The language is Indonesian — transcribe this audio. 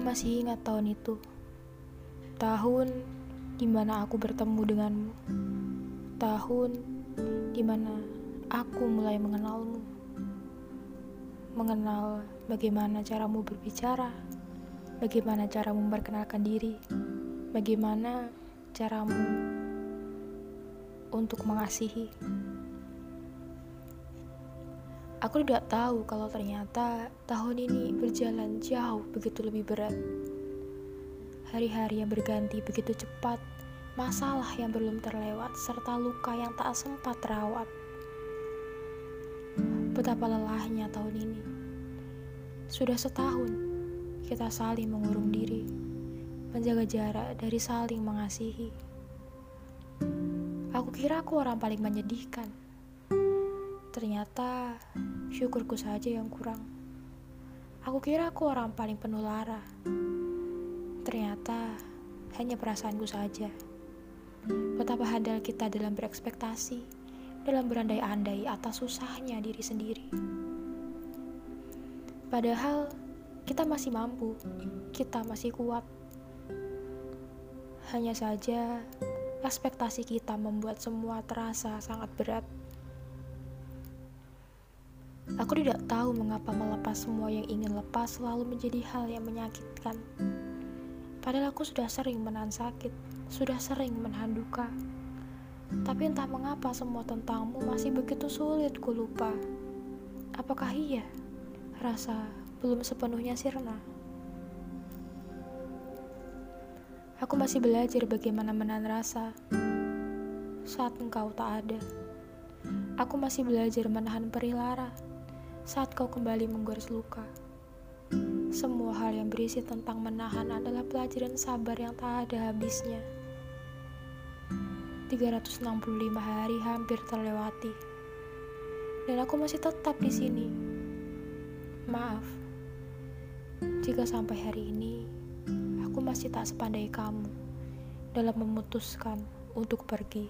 masih ingat tahun itu. Tahun di mana aku bertemu denganmu. Tahun di mana aku mulai mengenalmu. Mengenal bagaimana caramu berbicara, bagaimana caramu memperkenalkan diri, bagaimana caramu untuk mengasihi. Aku tidak tahu kalau ternyata tahun ini berjalan jauh begitu lebih berat. Hari-hari yang berganti begitu cepat, masalah yang belum terlewat, serta luka yang tak sempat terawat. Betapa lelahnya tahun ini. Sudah setahun kita saling mengurung diri, menjaga jarak dari saling mengasihi. Aku kira aku orang paling menyedihkan Ternyata syukurku saja yang kurang. Aku kira aku orang paling penuh lara. Ternyata hanya perasaanku saja. Betapa handal kita dalam berekspektasi, dalam berandai-andai atas susahnya diri sendiri. Padahal kita masih mampu, kita masih kuat. Hanya saja ekspektasi kita membuat semua terasa sangat berat. Aku tidak tahu mengapa melepas semua yang ingin lepas selalu menjadi hal yang menyakitkan. Padahal aku sudah sering menahan sakit, sudah sering menahan duka. Tapi entah mengapa semua tentangmu masih begitu sulit ku lupa. Apakah iya? Rasa belum sepenuhnya sirna. Aku masih belajar bagaimana menahan rasa saat engkau tak ada. Aku masih belajar menahan perih lara saat kau kembali menggores luka. Semua hal yang berisi tentang menahan adalah pelajaran sabar yang tak ada habisnya. 365 hari hampir terlewati. Dan aku masih tetap di sini. Maaf. Jika sampai hari ini aku masih tak sepandai kamu dalam memutuskan untuk pergi.